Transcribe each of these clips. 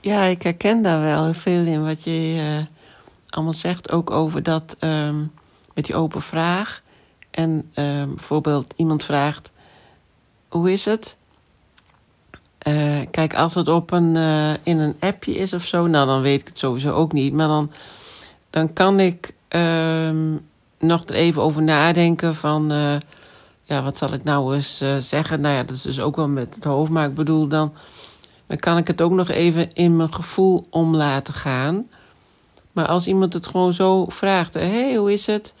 Ja, ik herken daar wel veel in wat je uh, allemaal zegt. Ook over dat um, met die open vraag. En um, bijvoorbeeld iemand vraagt: Hoe is het? Uh, kijk, als het op een, uh, in een appje is of zo, nou dan weet ik het sowieso ook niet. Maar dan, dan kan ik um, nog er even over nadenken van, ja, wat zal ik nou eens zeggen? Nou ja, dat is dus ook wel met het hoofd, maar ik bedoel dan, dan kan ik het ook nog even in mijn gevoel om laten gaan. Maar als iemand het gewoon zo vraagt, hé, hey, hoe is het?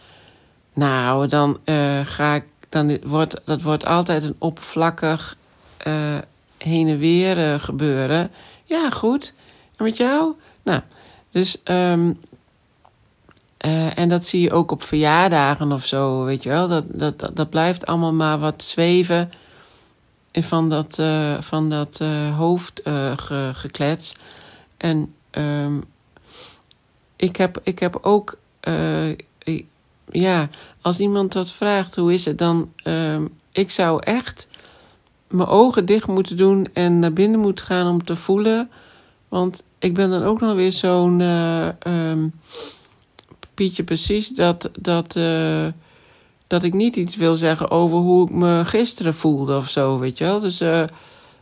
Nou, dan ga ik, dan wordt, dat wordt altijd een oppervlakkig heen en weer gebeuren. Ja, goed. En met jou? Nou, dus. Uh, en dat zie je ook op verjaardagen of zo, weet je wel. Dat, dat, dat blijft allemaal maar wat zweven van dat, uh, van dat hoofd ge, geklets. En um, ik, heb, ik heb ook. ja, als iemand dat vraagt, hoe is het dan? Um, ik zou echt mijn ogen dicht moeten doen en naar binnen moeten gaan om te voelen. Want ik ben dan ook nog weer zo'n uh, um, Pietje precies dat, dat, uh, dat ik niet iets wil zeggen over hoe ik me gisteren voelde of zo, weet je wel. Dus uh,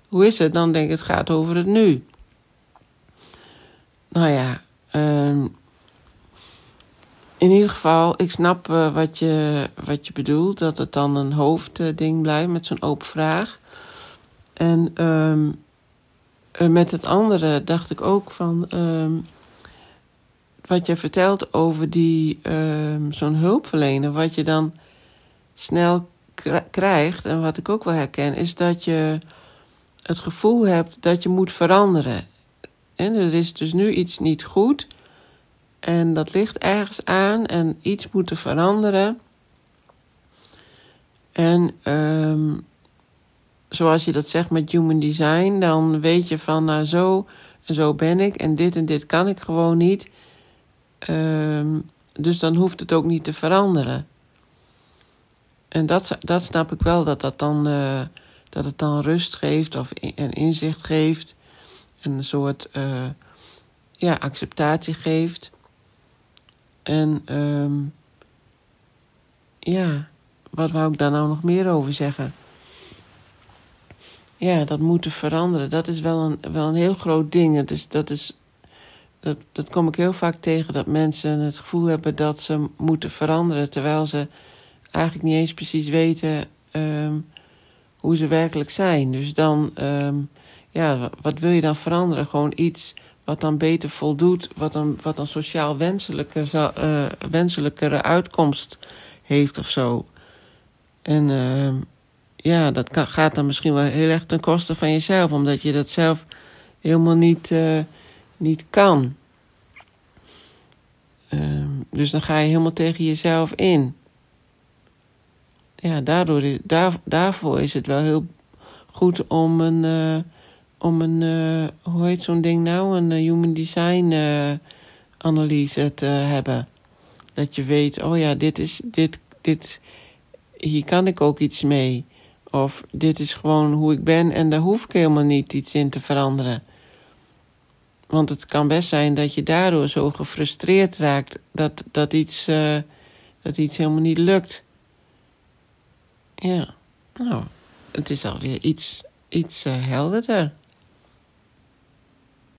hoe is het? Dan denk ik, het gaat over het nu. Nou ja, um, in ieder geval, ik snap wat, je, wat je bedoelt. Dat het dan een hoofdding blijft met zo'n open vraag. En um, met het andere dacht ik ook van. Um, wat je vertelt over die zo'n hulpverlener, wat je dan snel krijgt, en wat ik ook wel herken, is dat je het gevoel hebt dat je moet veranderen. En er is dus nu iets niet goed. En dat ligt ergens aan en iets moet veranderen. En um, zoals je dat zegt met human design, dan weet je van nou zo en zo ben ik en dit en dit kan ik gewoon niet. Um, dus dan hoeft het ook niet te veranderen. En dat, dat snap ik wel, dat, dat, dan, uh, dat het dan rust geeft of een inzicht geeft. Een soort uh, ja, acceptatie geeft. En um, ja, wat wou ik daar nou nog meer over zeggen? ja, dat moeten veranderen, dat is wel een, wel een heel groot ding. Dus dat, is, dat, dat kom ik heel vaak tegen, dat mensen het gevoel hebben dat ze moeten veranderen, terwijl ze eigenlijk niet eens precies weten um, hoe ze werkelijk zijn. Dus dan, um, ja, wat wil je dan veranderen? Gewoon iets wat dan beter voldoet, wat dan, wat dan sociaal wenselijker, uh, wenselijkere uitkomst heeft of zo. En uh, ja, dat gaat dan misschien wel heel erg ten koste van jezelf, omdat je dat zelf helemaal niet, uh, niet kan. Dus dan ga je helemaal tegen jezelf in. Ja, daardoor is, daar, daarvoor is het wel heel goed om een, uh, om een hoe heet zo'n ding nou, een human design analyse te hebben. Dat je weet, oh ja, dit is, dit, dit, hier kan ik ook iets mee. Of dit is gewoon hoe ik ben en daar hoef ik helemaal niet iets in te veranderen. Want het kan best zijn dat je daardoor zo gefrustreerd raakt dat, dat, iets, dat iets helemaal niet lukt. Ja, nou, het is alweer iets, iets uh, helderder.